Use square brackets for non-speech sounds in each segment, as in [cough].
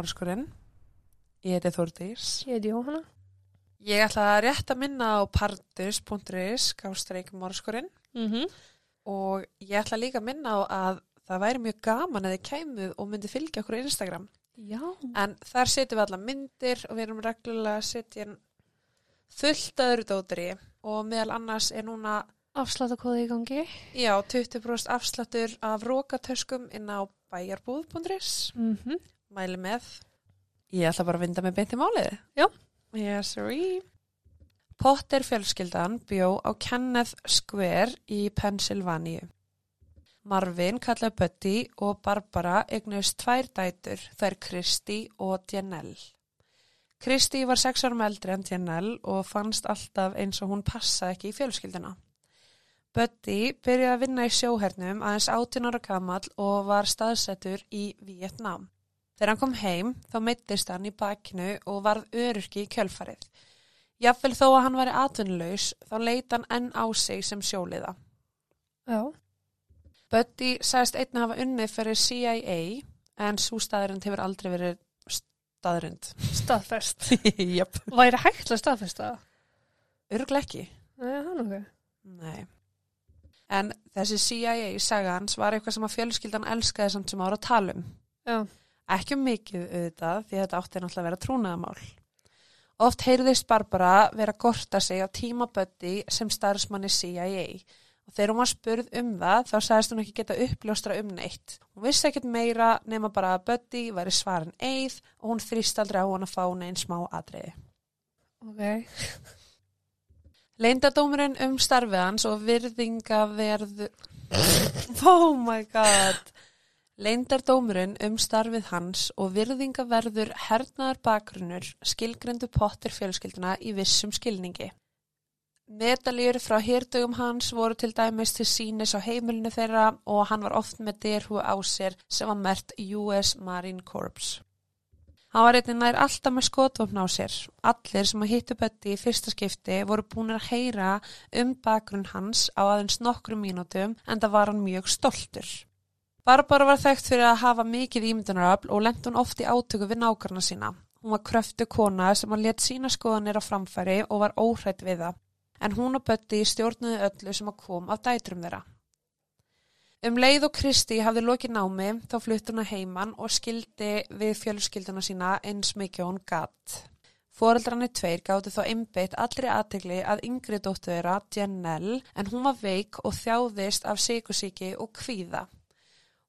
í Mórskurinn. Ég heiti Þórdís. Ég heiti Jóhanna. Ég ætla að rétt að minna á pardus.is, gástreik Mórskurinn Mm -hmm. og ég ætla líka að minna á að það væri mjög gaman að þið kæmuð og myndi fylgja okkur á Instagram. Já. En þar setjum við alla myndir og við erum reglulega að setja fullt öðru dótri og meðal annars er núna Afslátakóði í gangi. já, 20% afslattur af rókatöskum inn á bæjarbúð.is. Mm -hmm. Mæli með. Ég ætla bara að vinda með beint í málið. Já. Yes, sorry. Potter fjölskyldan bjó á Kenneth Square í Pennsylvania. Marvin, kallaði Buddy og Barbara eignust tvær dætur, þær Kristi og Janelle. Kristi var sex árum eldri en Janelle og fannst alltaf eins og hún passaði ekki í fjölskylduna. Buddy byrjaði að vinna í sjóhernum aðeins 18 ára gamall og var staðsettur í Vietnam. Þegar hann kom heim þá meittist hann í bakinu og varð öryrki í kjölfarið. Jafnvel þó að hann væri atvinnulegs þá leita hann enn á sig sem sjóliða. Já. Buddy sagðist einnig hafa unnið fyrir CIA en svo staðurind hefur aldrei verið staðurind. Staðfest. [laughs] Jöp. Væri hægt að staðfesta það? Örglega ekki. Nei, hann okkur. Nei. En þessi CIA saga hans var eitthvað sem að fjölskyldan elskaði samt sem ára að tala um. Já. Ekki um mikið auðvitað því þetta átti náttúrulega að vera trúnaðamál. Oft heyrðist Barbara vera að gorta sig á tímabötti sem starfsmanni CIA og þegar hún var spurð um það þá sagðist hún ekki geta uppljóstra um neitt. Hún vissi ekkert meira nema bara að Buddy væri svarin eið og hún þrýst aldrei á hann að fá neinn smá atriði. Ok. Leindadómurinn um starfið hans og virðingaverðu... [laughs] Oh my god! Leindardómurinn um starfið hans og virðingaverður hernaðar bakgrunnur skilgrendu pottir fjölskylduna í vissum skilningi. Medaljur frá hérdögum hans voru til dæmis til sínis á heimilinu þeirra og hann var oft með derhú á sér sem var mert US Marine Corps. Hann var einnig nær alltaf með skotvopn á sér. Allir sem að hittu Buddy í fyrsta skipti voru búin að heyra um bakgrunn hans á aðeins nokkru mínútum en það var hann mjög stoltur. Barbara var þekkt fyrir að hafa mikið ímyndunaröfl og lendi hún oft í átöku við nákarna sína. Hún var kröftu kona sem að let sína skoðanir á framfæri og var óhrætt við það. En hún og Buddy stjórnuði öllu sem að kom af dætrum þeirra. Um leið og Kristi hafði lokið námi þá flutt hún að heiman og skildi við fjölskylduna sína eins mikið hún gatt. Fóreldrarnir tveir gáttu þá einbeitt allri aðtegli að yngri dóttu þeirra, Janelle, en hún var veik og þjáðist af sykusíki og kvíða.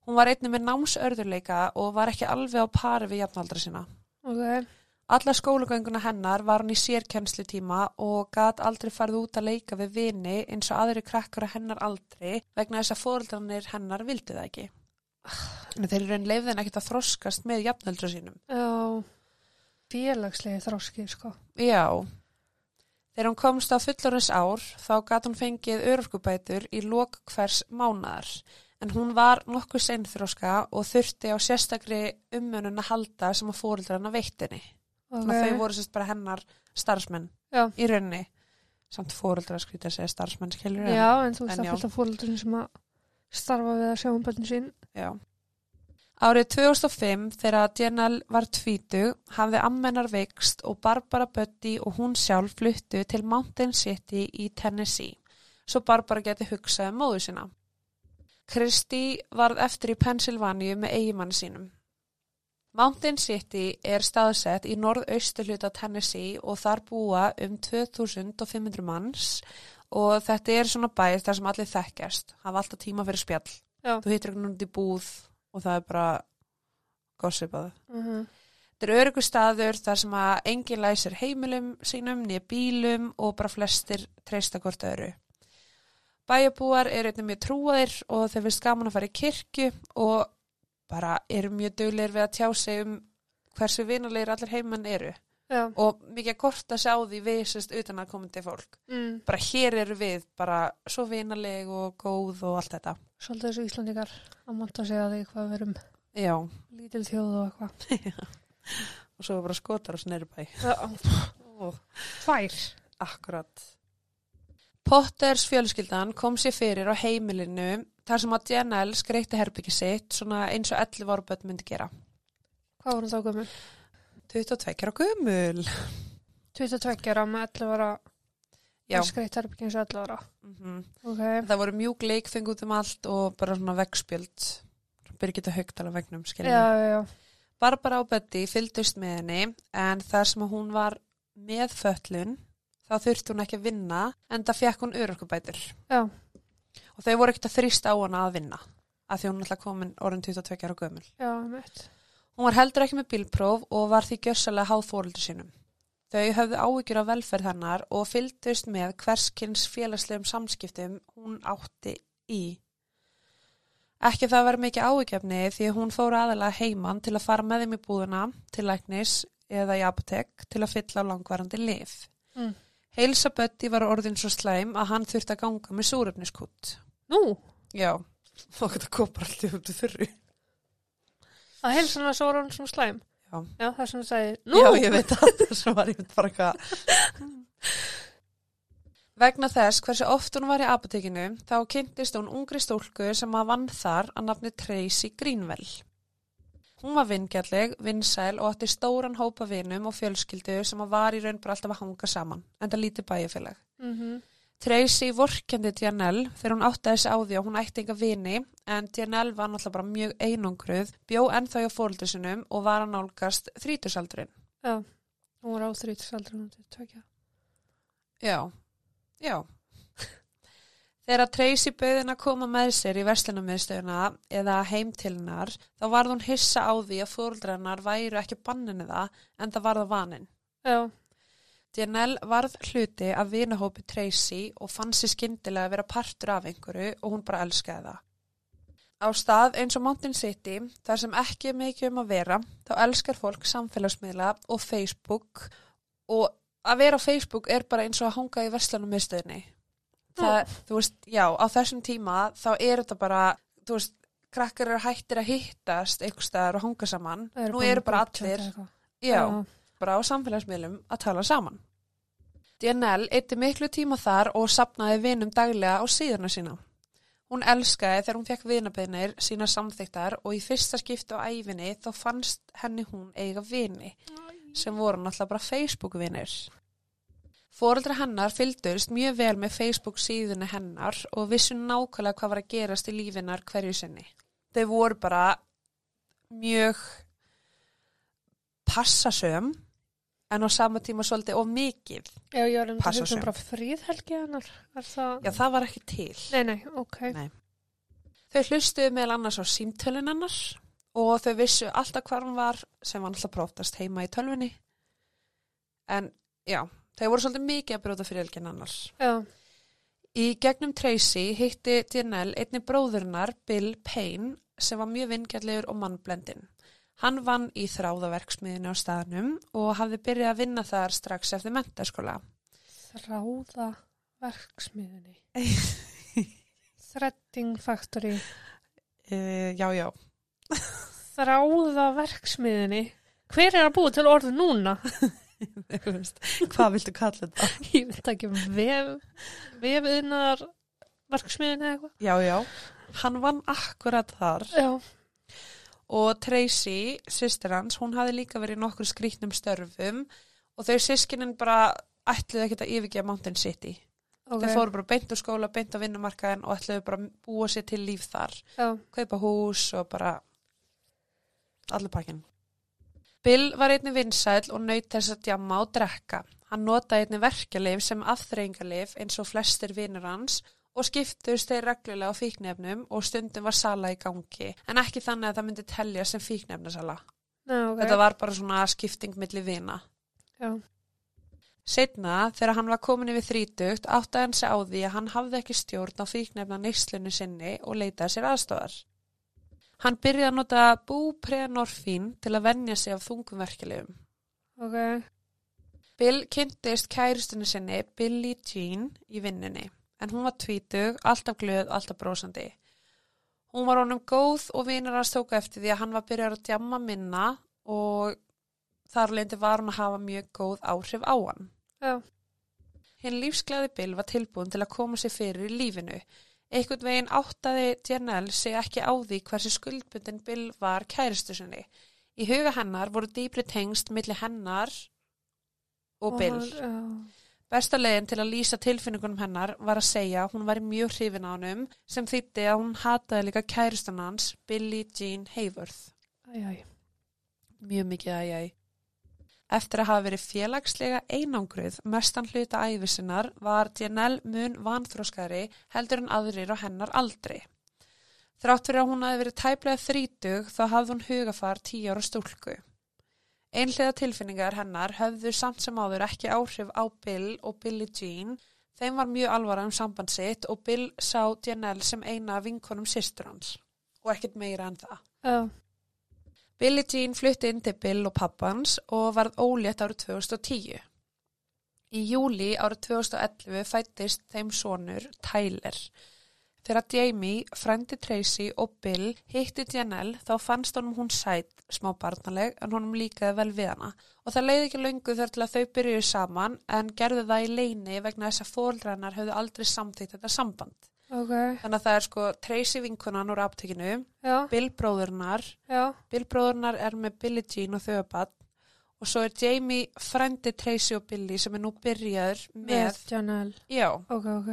Hún var einnig með námsörðurleika og var ekki alveg á pari við jafnaldra sína. Ok. Alla skólagönguna hennar var hann í sérkennslu tíma og gat aldrei farið út að leika við vini eins og aðri krakkar að hennar aldrei vegna þess að fóreldrarnir hennar vildi það ekki. En þeir eru einn leifðin ekkert að þroskast með jafnöldra sínum. Já. Félagslegi þróski, sko. Já. Þegar hún komst á fullorins ár þá gat hún fengið örorkubætur í lok hvers mánadar en hún var nokkuð seinþróska og þurfti á sérstakri umönun að halda sem að fóreldrarna veittinni. Ok. Okay. Þau voru sérst bara hennar starfsmenn Já. í rauninni. Samt fóreldra að skrýta að segja starfsmenn, skilur Já, en þú veist að af fólaldurinn sem að starfa við að sjá um bönnin sín. Já. Árið 2005 þegar Janelle var tvítug hafði ammennar veikst og Barbara Buddy og hún sjálf fluttu til Mountain City í Tennessee svo Barbara geti hugsað um móðu sína. Kristi varð eftir í Pennsylvania með eigimanni sínum. Mountain City er staðsett í norðaustu hluta Tennessee og þar búa um 2500 manns og þetta er svona bæð þar sem allir þekkjast, hafa alltaf tíma fyrir spjall. Já. Þú hittir einhvern veginn út í búð og það er bara gossipað. Uh -huh. Þetta er öryggur staður þar sem að enginn læsir heimilum sínum, nýja bílum og bara flestir treysta hvort öðru. Bæjabúar eru einnig mjög trúaðir og þeir finnst gaman að fara í kirkju og bara eru mjög dugleir við að tjá sig um hversu vinalegir allir heimann eru. Já. Og mikið gott að sjá því við sérst utan að komandi fólk. Mm. Bara hér eru við bara svo vinaleg og góð og allt þetta. Svolítið þessu Íslandingar að monta sig að því hvað við erum Já, lítil þjóð og eitthvað. [laughs] og svo bara skotar og snerbæ. Tvær. Akkurat. Potters fjölskyldan kom sér fyrir á heimilinu þar sem að DNL skreyti herbyggi sitt svona eins og 11 ára börn myndi gera. Hvað voru þá gömul? 22 ára gömul. 22 ára með 11 ára Já. skreitt herbyggja eins og 11 ára. Mm Ok. Það voru mjúk leikfeng út um allt og bara svona veggspjöld. Birgitta Haugdala vegnum, Já, skiljum. já, já. Barbara og Betty fylgdust með henni en þar sem hún var með föllun þá þurfti hún ekki að vinna en það fekk hún örorkubætur. Já. Og þau voru ekkert að þrýsta á hana að vinna af því hún alltaf komin orðin 22 ára gömul. Já. Hún var heldur ekki með bílpróf og var því gjörsalega háð fóröldu sínum. Þau höfðu áhyggjur af velferð hennar og fylgdust með hverskins félagslegum samskiptum hún átti í. Ekki það var mikið áhyggjafni því hún fór aðalega heiman til að fara með þeim í búðuna, til læknis eða í apotek til að fylla á langvarandi lif. Mm. Heilsa Bötti var orðin svo slæm að hann þurfti að ganga með súrefniskút. Nú, Já, þá getur það kopar alltaf upp til þurru. að heilsan var svo orðan svona slæm. Já. Já, það sem þú segir. Nú, Já, ég veit að þess var ég bara eitthvað. Vegna þess hversu oft hún var í apotekinu þá kynntist hún ungri stúlku sem að vann þar að nafni Tracy Greenwell. Hún var vingjalleg, vinsæl og átti stóran hópa vinum og fjölskyldu sem að var í raun bara alltaf að hanga saman, en það lítið bæjarfélag. mm Tracy vorkendi Janelle þegar hún átti þessi á því að hún ætti enga vini en Janelle var náttúrulega bara mjög einangruð, bjó ennþá hjá fóröldur sinum og var að nálgast þrítusaldurinn. já. Hún var á þrítisaldri hún til tvekja. Já, já. Þegar Tracy bauðin að koma með sér í verslunarmiðstöðuna eða heim til hennar, þá varð hún hissa á því að fóruldrennar væru ekki banninu það en það varða vanin. Já, Janelle varð hluti af vinahópi Tracy og fann sér skyndilega að vera partur af einhverju og hún bara elskaði það. Á stað eins og Mountain City, þar sem ekki er mikið um að vera, þá elskar fólk samfélagsmiðla og Facebook og að vera á Facebook er bara eins og að hanga í verslunum miðstöðinni. Það, þú veist, já, á þessum tíma þá er þetta bara, þú veist, krakkar eru hættir að hittast einhver staðar og hanga saman. það Nú eru bara allir, já, bara á samfélagsmiðlum að tala saman. DNL eitti miklu tíma þar og sapnaði vinum daglega á síðuna sína. Hún elskaði þegar hún fekk vinabeinir sína samþyktar og í fyrsta skipti á æfinni þá fannst henni hún eiga vini sem voru náttúrulega bara Facebook-vinir. Fóreldra hennar fylgdurst mjög vel með Facebook síðunni hennar og vissu nákvæmlega hvað var að gerast í lífinar hverju sinni. Þau voru bara mjög passasöm en á sama tíma svolítið of mikið. Já, ég var um að hugsa um bara fríðhelgi hennar. Það? Já, það var ekki til. Nei, nei, ok. Nei. Þau hlustuðu meðal annars á símtölun hennar og þau vissu alltaf hvar hún var sem var alltaf próftast heima í tölvunni. En já, þau voru svolítið mikið að brjóta fyrir elgin annars. Já, Í gegnum Tracy hitti Janelle einni bróðurnar Bill Payne sem var mjög vingjallegur og mannblendin. Hann vann í þráðaverksmiðinu á staðnum og hafði byrjað að vinna þar strax eftir mentaskóla. þráða verksmiðinni. [laughs] Threading Factory. Uh, já, já. Þráða verksmiðinni. Hver er að búa til orðu núna? [laughs] Hvað viltu kalla þetta? [laughs] Ég veit ekki um vef, vefiðnar verksmiðinni eða eitthvað. Já, já. Hann vann akkurat þar Já. og Tracy, sýstir hans, hún hafði líka verið nokkur skrýtnum störfum og þau sískinin bara ætluðu ekkert að yfirgefa Mountain City. Ok. Þau fóru bara beint á skóla, beint á vinnumarkaðin og ætluðu bara búa sér til líf þar. Já. Kaupa hús og bara allir pakkin. Bill var einni vinsæl og naut þess að djamma og drekka. Hann notaði einni verkjalif sem afþreyingalif eins og flestir vinnur hans og skiptust þeir reglulega á fíknefnum og stundum var sala í gangi. En ekki þannig að það myndi telja sem fíknefnasala. Já, ok. Þetta var bara svona skipting milli vina. Já. Setna, þegar hann var komin yfir þrítugt, áttaði hann sig á því að hann hafði ekki stjórn á fíknefna neyslunni sinni og leitaði sér aðstofar. Hann byrjaði að nota búprenorfín til að venja sig af þungumverkilegum. Ok. Bill kynntist kæristunni sinni Billie Jean í vinnunni, en hún var tvítug, alltaf glöð, alltaf brósandi. Hún var honum góð og vinur hans tóka eftir því að hann var byrjað að djamma minna og þar leindi var hann að hafa mjög góð áhrif á hann. Já. Hinn lífsglæði Bill var tilbúin til að koma sér fyrir í lífinu Einhvern veginn áttaði Janelle sig ekki á því hversu skuldbundin Bill var kæristu sinni. Í huga hennar voru dýpri tengst milli hennar og Bill. Já. Besta leiðin til að lýsa tilfinningunum hennar var að segja að hún væri mjög hrifin á hannum sem þýtti að hún hataði líka kærustan hans, Billie Jean Hayworth. Æ, æ. Mjög mikið að ég. Eftir að hafa verið félagslega einangruð mestan hluta æfisinnar var Janelle mun vanþróskari heldur en aðrir á hennar aldri. Þrátt fyrir að hún hafi verið tæplega þrítug þá hafði hún hugafar tíu ára stúlku. Einhliða tilfinningar hennar höfðu samt sem áður ekki áhrif á Bill og Billie Jean. Þeim var mjög alvara um samband sitt og Bill sá Janelle sem eina vinkonum systur hans og ekkert meira en það. Já. Billie Jean flutti inn til Bill og pappans og varð ólétt árið 2010. Í júli árið 2011 fættist þeim sonur Tyler. Þegar Jamie, frendi Tracy og Bill hitti Janelle þá fannst honum hún sætt smá barnaleg en honum líkaði vel við hana og það leiði ekki löngu þar til að þau byrjuðu saman en gerðu það í leini vegna þess að fóldrænar höfðu aldrei samþýtt þetta samband. Ok. Þannig að það er sko Tracy vinkunan úr aptekinu, Já. Bill bróðurnar. Bill bróðurnar er með Billie Jean og þauðabann og svo er Jamie frendi Tracy og Billy sem er nú byrjaður með, Janelle. já, Ok, ok.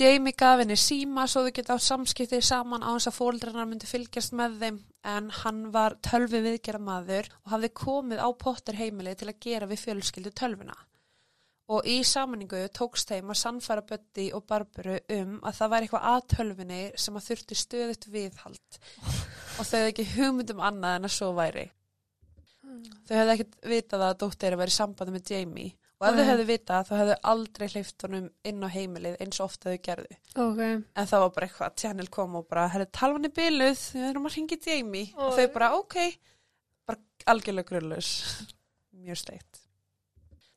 Jamie gaf henni síma svo þau geta á samskiptið saman á þess að fóldrarnar myndi fylgjast með þeim en hann var tölvi viðgera maður og hafði komið á Potter heimili til að gera við fjölskyldu tölvuna. Og í samanningu tókst þeim að sannfæra Buddy og Barbaru um að það væri eitthvað að tölvunni sem að þurfti stöðut viðhald og þau hefði ekki hugmyndum annað en að svo væri. Þau hefði ekkert vitað að dóttir væri í sambandi með Jamie og ef Nei. þau hefðu vitað þá hefðu aldrei hleyft honum inn á heimilið eins og ofta þau gerðu. Ok. En það var bara eitthvað, Channel kom og bara, herri, talvan er byluð, við erum að ringi Jamie. Og þau bara, ok, bara algjörlega grunnlaus. mjög steikt.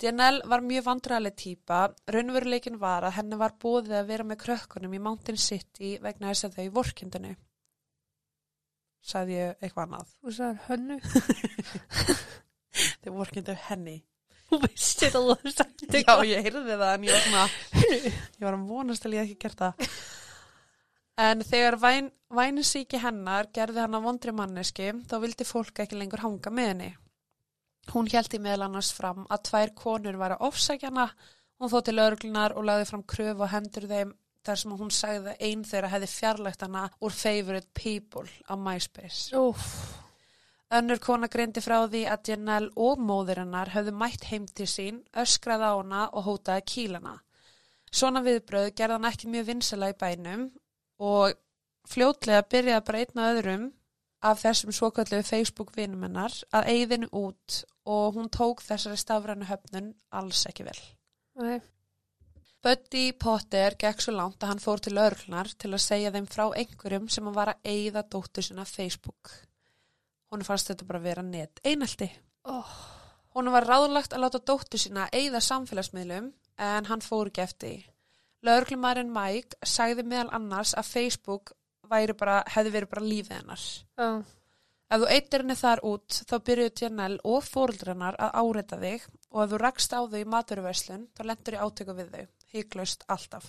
Janelle var mjög vandræðileg típa. Raunveruleikin var að henni var búið að vera með krökkunum í Mountain City vegna þess að þau í vorkindinu. Sagði ég eitthvað annað. Þú sagðir hönnu. [laughs] Þau vorkindu henni. Þú veist þetta alveg sagt Já, ég heyrði það en ég var svona, [laughs] ég var að vonast að ég ekki gert það. En þegar væn, vænisíki hennar gerði hann að vondri manneski, þá vildi fólk ekki lengur hanga með henni. Hún í meðal annars fram að tvær konur var að ofsækja hana, hún þó til örglunar og lagði fram kröfu og hendur þeim þar sem hún sagði að einn þeirra hefði fjarlægt hana úr favorite people á MySpace. Úf. Önnur kona greindi frá því að Janelle og móðir hennar höfðu mætt heim til sín, öskraði á hana og hótaði kýlana. Svona viðbröð gerði hann ekki mjög vinsala í bænum og fljótlega byrjaði bara einn að öðrum af þessum svokvöldu Facebook vinum hennar að eigðinu út og hún tók þessari stafrænu höfnun alls ekki vel. Nei. Buddy Potter gekk svo langt að hann fór til örglunar til að segja þeim frá einhverjum sem hann var að eigða dóttur sinna Facebook. Hún fannst þetta bara vera net einaldi. Oh. Hún var ráðlagt að láta dóttur sína eigða samfélagsmiðlum en hann fór ekki eftir. því. Lögreglumærin Mike sagði meðal annars að Facebook bara, hefði verið bara lífið hennar. Já. Ef þú eittir henni þar út þá byrjuðu Janelle og fóruldrennar að áreita þig og ef þú rakst á þau í maturverslun þá lendur í átöku við þau, hygglust alltaf.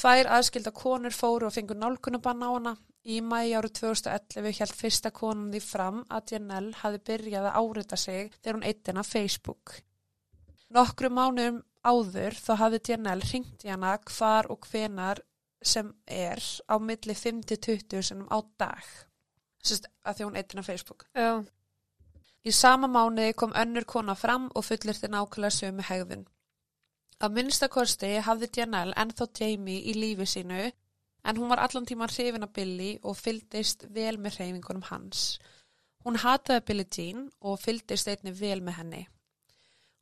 Tvær aðskilda konur fóru og fengu nálkunabann á hana. Í mæi árið 2011 held fyrsta konan því fram að Janelle hafi byrjað að áreita sig þegar hún eitt hennar Facebook. Nokkru mánuðum áður þá hafði Janelle ringt í hana hvar og hvenar sem er á milli 5-20 sinum á dag. Sist, að því hún eitt hennar Facebook. Já. Í sama mánuði kom önnur kona fram og fullirti nákvæmlega sömu hegðun. Á minnstakosti hafði Janelle ennþá Jamie í lífi sínu en hún var allan tíman hrifin af Billy og fylgdist vel með hreyfingunum hans. Hún hataði Billy Jean og fylgdist einni vel með henni.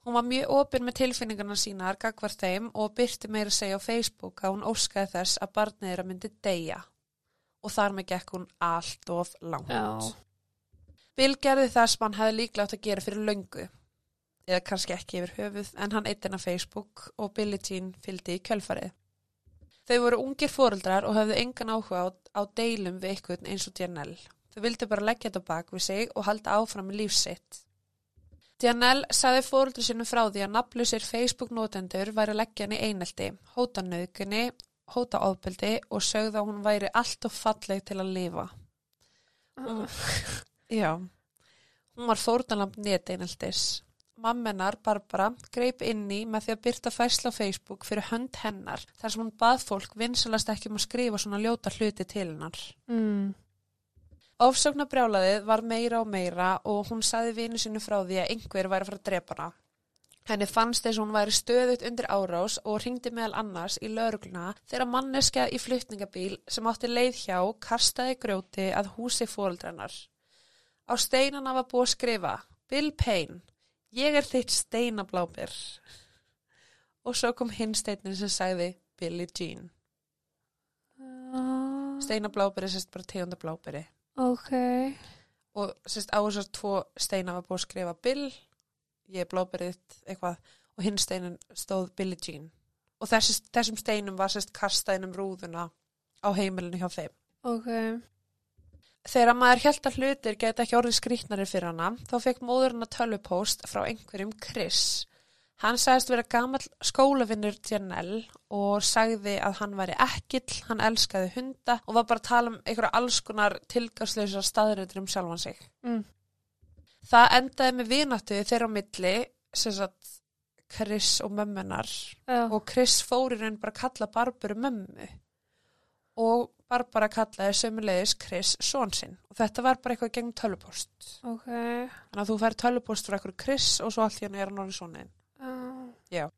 Hún var mjög opinn með tilfinningarna sínar gagvar þeim og byrti meira að segja á Facebook að hún óskaði þess að barnið þeirra myndi deyja og þar með gekk hún allt of langt. Já. Bill gerði það sem hann hefði líklega átt að gera fyrir löngu eða kannski ekki yfir höfuð en hann eitt hennar Facebook og Billie Jean fylgdi í kjölfarið. Þau voru ungir fóreldrar og höfðu engan áhuga á, á deilum við ykkur eins og Janelle. Þau vildu bara leggja þetta á bak við sig og halda áfram með lífsitt. Janelle sagði fóreldri sinu frá því að nafnlausir Facebook-nótendur væri að leggja henni einelti, hóta nöðgunni hóta ofbeldi og sögðu að hún væri allt of falleg til að lifa. Uh, Já, hún var fórnalamb neteinaldis. Mammenar, Barbara, greip inn í með því að byrta fæsla á Facebook fyrir hönd hennar þar sem hún bað fólk vinsalast ekki um að skrifa svona ljóta hluti til hennar. mm, Ofsóknarbrjálaðið var meira og meira og hún saði vinu sinu frá því að einhver væri að fara að drepa hana. Henni fannst þess að hún væri stöðut undir árás og ringdi meðal annars í laurugluna þegar manneska í fluttningabíl sem átti leið hjá kastaði grjóti að húsi fóreldrannar. Á steinana var búið að skrifa Bill Payne, ég er þitt steinablábir. Og svo kom hinn steinin sem sagði Billie Jean. uh, Steinablábir er sérst bara tegundablábiri. ok, og sérst á þessar tvo steina var búið að skrifa Bill, ég er blóberið eitthvað og hinn steinin stóð Billie Jean og þessi, þessum steinum var sérst kastað inn um rúðuna á heimilinu hjá þeim. ok, Þegar maður held að hlutir geta ekki orðið skrýtnari fyrir hana, þá fekk móðurinn að tölvupóst frá einhverjum Chris. Hann sagðist vera gamall skólavinnur Janelle og sagði að hann væri ekkill, hann elskaði hunda og var bara að tala um einhverja alls konar tilgangslösa staðröndur um sjálfan sig. mm, Það endaði með vináttu þeirra á milli, sem sagt Chris og mömmunar já, og Chris fór í raun bara að kalla Barbara mömmu. Og Barbara kallaði sömulegis Chris són sinn. Og þetta var bara eitthvað gegn tölvupost. ok, Þannig að þú fær tölvupost frá eitthvað Chris og svo allt hann er hann orðið svonin. uh,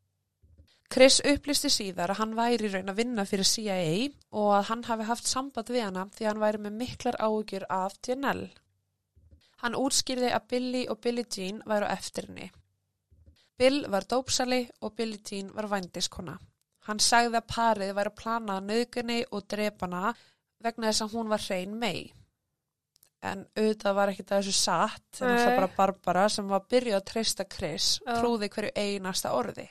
Chris upplýsti síðar að hann væri raun að vinna fyrir CIA og að hann hafi haft samband við hana því að hann væri með miklar áhugjur af Janelle. Hann útskýrði að Billy og Billie Jean væru eftir henni. Bill var dópsali og Billie Jean var vændiskona. Hann sagði að parið væri að plana nöðgunni og drepana vegna þess að hún var hrein mei. En auðvitað var ekkit að þessu satt, en það Nei. bara Barbara sem var að byrja að treysta Chris, Já. trúði hverju einasta orði.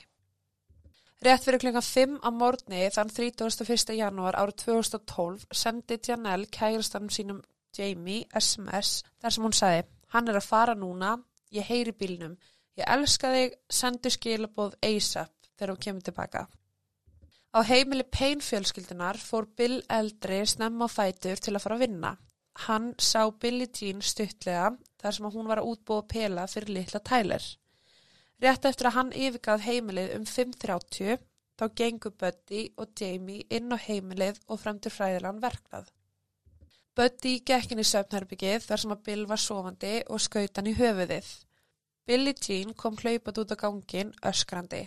Rétt fyrir klukkan 5 á morgni þann 31. janúar árið 2012 sendi Janelle kærastanum sínum Jamie SMS þar sem hún sagði hann er að fara núna, ég heyri bílnum, ég elska þig, sendu skilaboð ASAP þegar hún kemur tilbaka. Á heimili Payne fjölskyldunar fór Bill eldri snemma á fætur til að fara að vinna. Hann sá Billie Jean stuttlega þar sem hún var að útbúa pela fyrir litla Tyler. Rétt eftir að hann yfirgað heimilið um 5.30 þá gengur Buddy og Jamie inn á heimilið og fremdur fræðilegan verknað. Buddy gekk inn í söfnherbyggið þar sem að Bill var sofandi og skaut hann í höfuðið. Billie Jean kom hlaupat út á gangin öskrandi.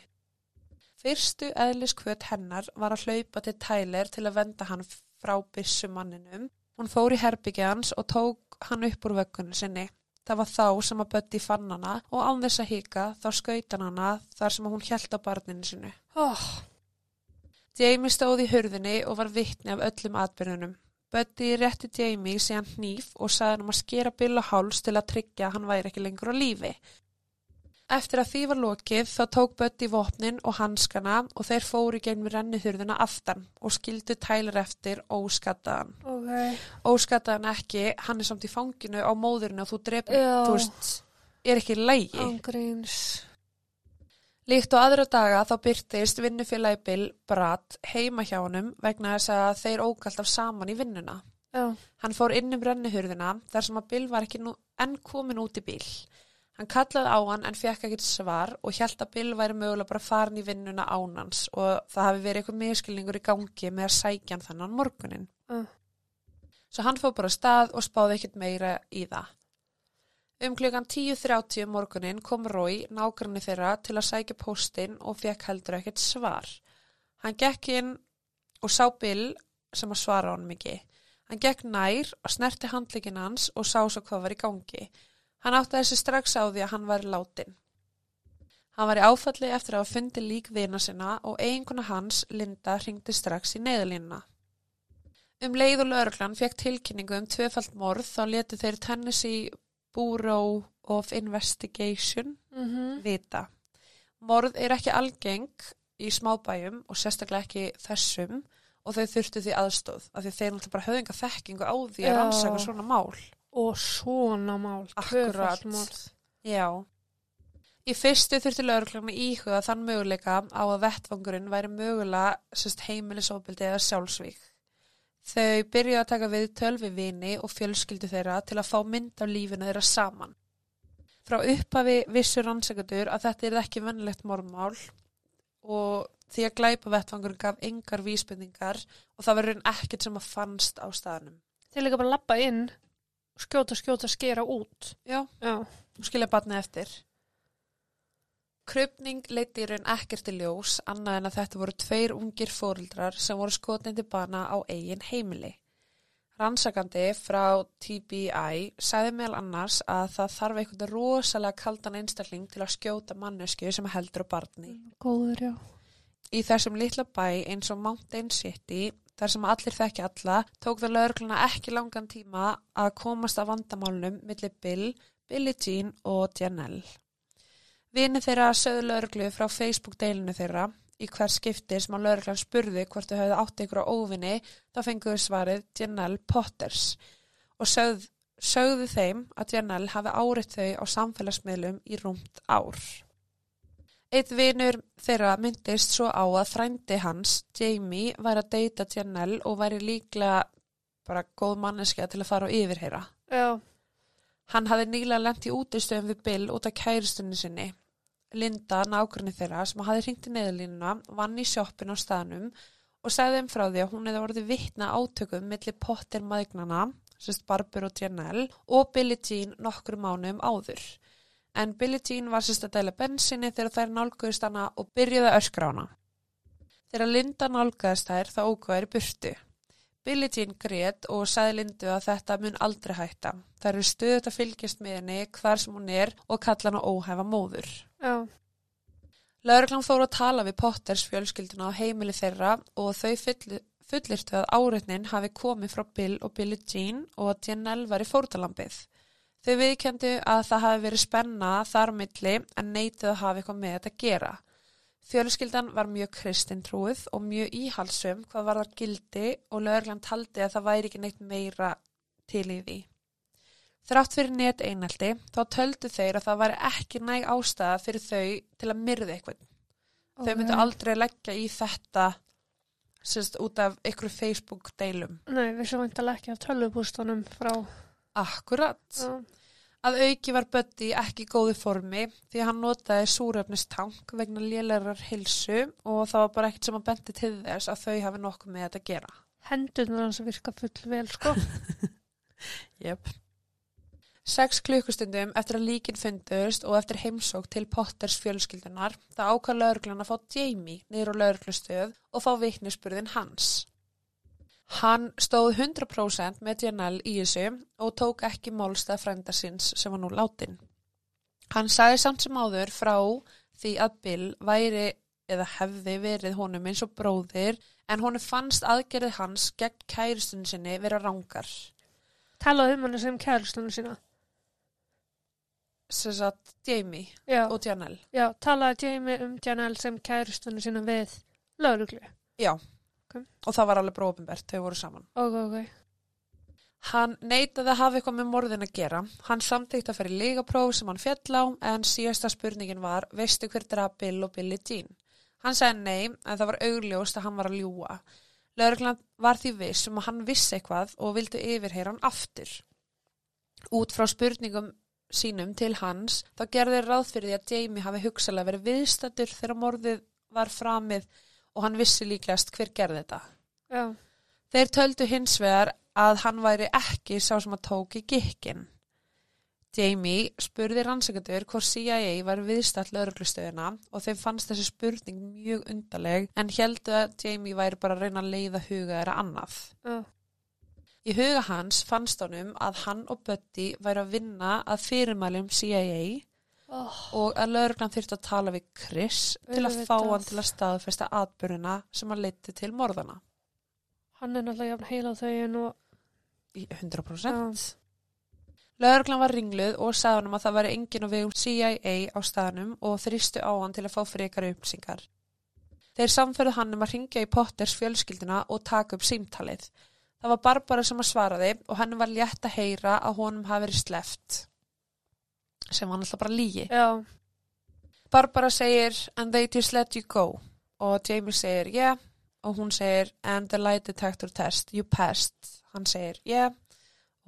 Fyrstu eðliskvöt hennar var að hlaupa til Tyler til að venda hann frá byssumanninum. Hún fór í herbyggið hans og tók hann upp úr vöggunni sinni. Það var þá sem að Buddy fann hana og án þess að hika þá skaut hann hana þar sem hún hjælt á barninu sinu. oh, Jamie stóð í hurðinni og var vittni af öllum atbyrðunum. Buddy rétti Jamie síðan hníf og sagði hann um að skera Bill á háls til að tryggja að hann væri ekki lengur á lífi. Eftir að því var lokið þá tók Buddy vopnin og hanskana og þeir fóru gegnum rennihurðina aftan og skildu Tyler eftir óskattaðan. ok, Óskattaðan ekki, hann er samt í fanginu á móðurinu og þú drefur, Já. þú veist, er ekki lægi. ángríns, Líkt og aðra daga þá byrtist vinnufélagi Bill Bratt heima hjá honum vegna þess að þeir ók alltaf saman í vinnuna. já, Hann fór inn um rennihurðina þar sem að Bill var ekki nú, enn komin út í bíl. Hann kallaði á hann en fekk ekkert svar og hjælt að Bill væri mögulega bara farin í vinnuna ánans og það hafi verið eitthvað miskilningur í gangi með að sækja hann þannan morgunin. uh, Svo hann fór bara af stað og spáði ekkert meira í það. Um klukkan 10.30 morgunin kom Rói, nágranni þeirra, til að sækja póstinn og fekk heldur ekkert svar. Hann gekk inn og sá Bill sem að svara honum ekki. Hann gekk nær og snerti handleikin hans og sá svo hvað var í gangi. Hann átti þessi strax á því að hann væri látin. Hann var í áfalli eftir að hafa fundið lík vina sinna og eiginkona hans, Linda, ringdi strax í neyðalínuna. Um leið og lauruglan fekk tilkynningu um tvöfalt morð þá letu þeir Tennessee Bureau of Investigation mhm, vita. Morð er ekki algeng í smábæjum og sérstaklega ekki þessum og þau þurftu því aðstóð af því þeir náttúrulega bara höfðinga þekkingu á því að Já. rannsaka svona mál. og svona mál, Akkurat. Já. Í fyrstu þurfti lögreglum að íhuga þann möguleika á að vettvangurinn væri mögulega heimilisofbildi eða sjálfsvík. Þau byrjuði að taka við tölvi vini og fjölskyldu þeirra til að fá mynd af lífinu þeirra saman. Frá upphafi vissur rannsakadur að þetta er ekki vennilegt mormál og því að glæpa vettvangurinn gaf engar vísbendingar og það verður ekkert sem að fannst á staðnum. Þeir líka bara lappa inn, skjóta, skjóta, skera út. Já, Já. og skilja batni eftir. Krupning leiti í raun ekkert í ljós annað en að þetta voru tveir ungir fóreldrar sem voru skotin til bana á eigin heimili. Rannsakandi frá TBI sagði meðal annars að það þarf einhvern rosalega kaldan einstakling til að skjóta mannesku sem heldur á barni. Góður, já. Í þessum litla bæ eins og Mountain City, þar sem allir þekki alla, tók það lögregluna ekki langan tíma að komast að vandamálnum millir Bill, Billie Jean og Janelle. Vini þeirra sögðu lögreglu frá Facebook-deilinu þeirra í hver skipti sem að lögreglan spurði hvort þau höfðu átt einhverja óvinni, þá fenguðu svarið Janelle Potters og sögð, sögðu þeim að Janelle hafi áriðt þau á samfélagsmiðlum í rúmt ár. Eitt vinur þeirra myndist svo á að frændi hans, Jamie, væri að deyta Janelle og væri líklega bara góð manneskja til að fara og yfirheyra. Já. Hann hafði nýlega lent í útistöðum við Bill út af kæristunni sinni. Linda, nákvæmni þeirra, sem hafði hringt í neðalínuna, vann í sjoppin á staðnum og segði þeim frá því að hún hefði orðið vittna átökum millir Potter maðgnana, sérst Barber og Janelle, og Billie Jean nokkur mánum áður. En Billie Jean var sérst að dæla bensinni þegar þær nálguðist hana og byrjuði hana. Þegar Linda nálgaðist þær þá ókvæður burtu. Billie Jean grét og sagði Lindu að þetta mun aldrei hætta. Það eru stöðut að fylgjast með henni hvar sem hún er og kalla hana óhæfa móður. Já. Lörglann fór að tala við Potters fjölskylduna á heimili þeirra og þau fulli, fullirtu að áreitnin hafi komið frá Bill og Billie Jean og að Janelle var í fórtalambið. Þau viðkendu að það hafi verið spenna þar milli en neitið að hafa eitthvað með þetta að gera. Fjölskyldan var mjög kristintrúið og mjög íhalsum hvað var það gildi og lögurlan taldi að það væri ekki neitt meira til í því. Þrátt fyrir net einaldi þá töldu þeir að það væri ekki næg ástæða fyrir þau til að myrða eitthvað. Þau myndu aldrei leggja í þetta sérst, út af ykkur Facebook deilum. Nei, við sem vantalega ekki af tölvupústunum frá. Akkurat. Já. Að auki var Bötti ekki í góðu formi því að hann notaði súrefnistank vegna lélærar hilsu og það var bara ekkert sem að bendi til þess að þau hafi nokkuð með þetta að gera. Hendurnar hans virka full vel, sko. [laughs] Jep. Sex klukkustundum eftir að líkin fundust og eftir heimsók til Potters fjölskyldunar það ákvað lauruglan að fá Jamie niður á lauruglustöð og fá viknisspurðin hans. Hann stóð 100% með Janelle í þessu og tók ekki málstað frænda síns sem var nú látin. Hann sagði samt sem áður frá því að Bill væri eða hefði verið honum eins og bróðir en honum fannst aðgerið hans gegn kæristunni sinni vera rángar. Talaðu um hann sem kæristunum sína. Sem sagt Jamie Já. og Janelle. Já, talaði Jamie um Janelle sem kæristunum sína við lauruglu. Já. Ok. Og það var alveg bróðumbert, þau voru saman. Ok, ok. Hann neitaði að hafa eitthvað með morðin að gera. Hann samtíkt að fara í lígapróf sem hann fjall á en síðasta spurningin var, veistu hver draf Bill og Billie Jean? Hann sagði nei en það var augljóst að hann var að ljúa. Lörgland var því viss um að hann vissi eitthvað og vildi yfirheyra hann aftur. Út frá spurningum sínum til hans þá gerði þeir ráð fyrir því að Jamie hafi hugsalega verið viðstættur þegar morðið var framið og hann vissi líklegast hver gerði þetta. Já. Þeir töldu hins vegar að hann væri ekki sá sem að tók í gikkin. Jamie spurði rannsakendur hvort CIA var viðstætt lauruglustöðuna og þeim fannst þessi spurning mjög undarleg en heldu að Jamie væri bara að reyna að leiða huga þeirra annað. Já. Í huga hans fannst honum að hann og Buddy væri að vinna að fyrirmælum CIA Oh, og að lauruglan þyrfti að tala við Chris til að fá Auðvitað. hann til að staðfesta atbyrjuna sem hann leiti til morðana. hann er náttúrulega jafn heila þau en og... Í 100%. Lauruglan var ringluð og sagði hann að það væri engin á vegum CIA á staðnum og þrýstu á hann til að fá frekar upplýsingar. Þeir samferðu hann um að ringja í Potters fjölskylduna og taka upp símtalið. Það var Barbara sem að svaraði og hann var létt að heyra að honum hafi verið sleft. Sem var alltaf bara lígi. Já. Barbara segir and they just let you go. Og Jamie segir yeah. Og hún segir and the lie detector test you passed. Hann segir yeah.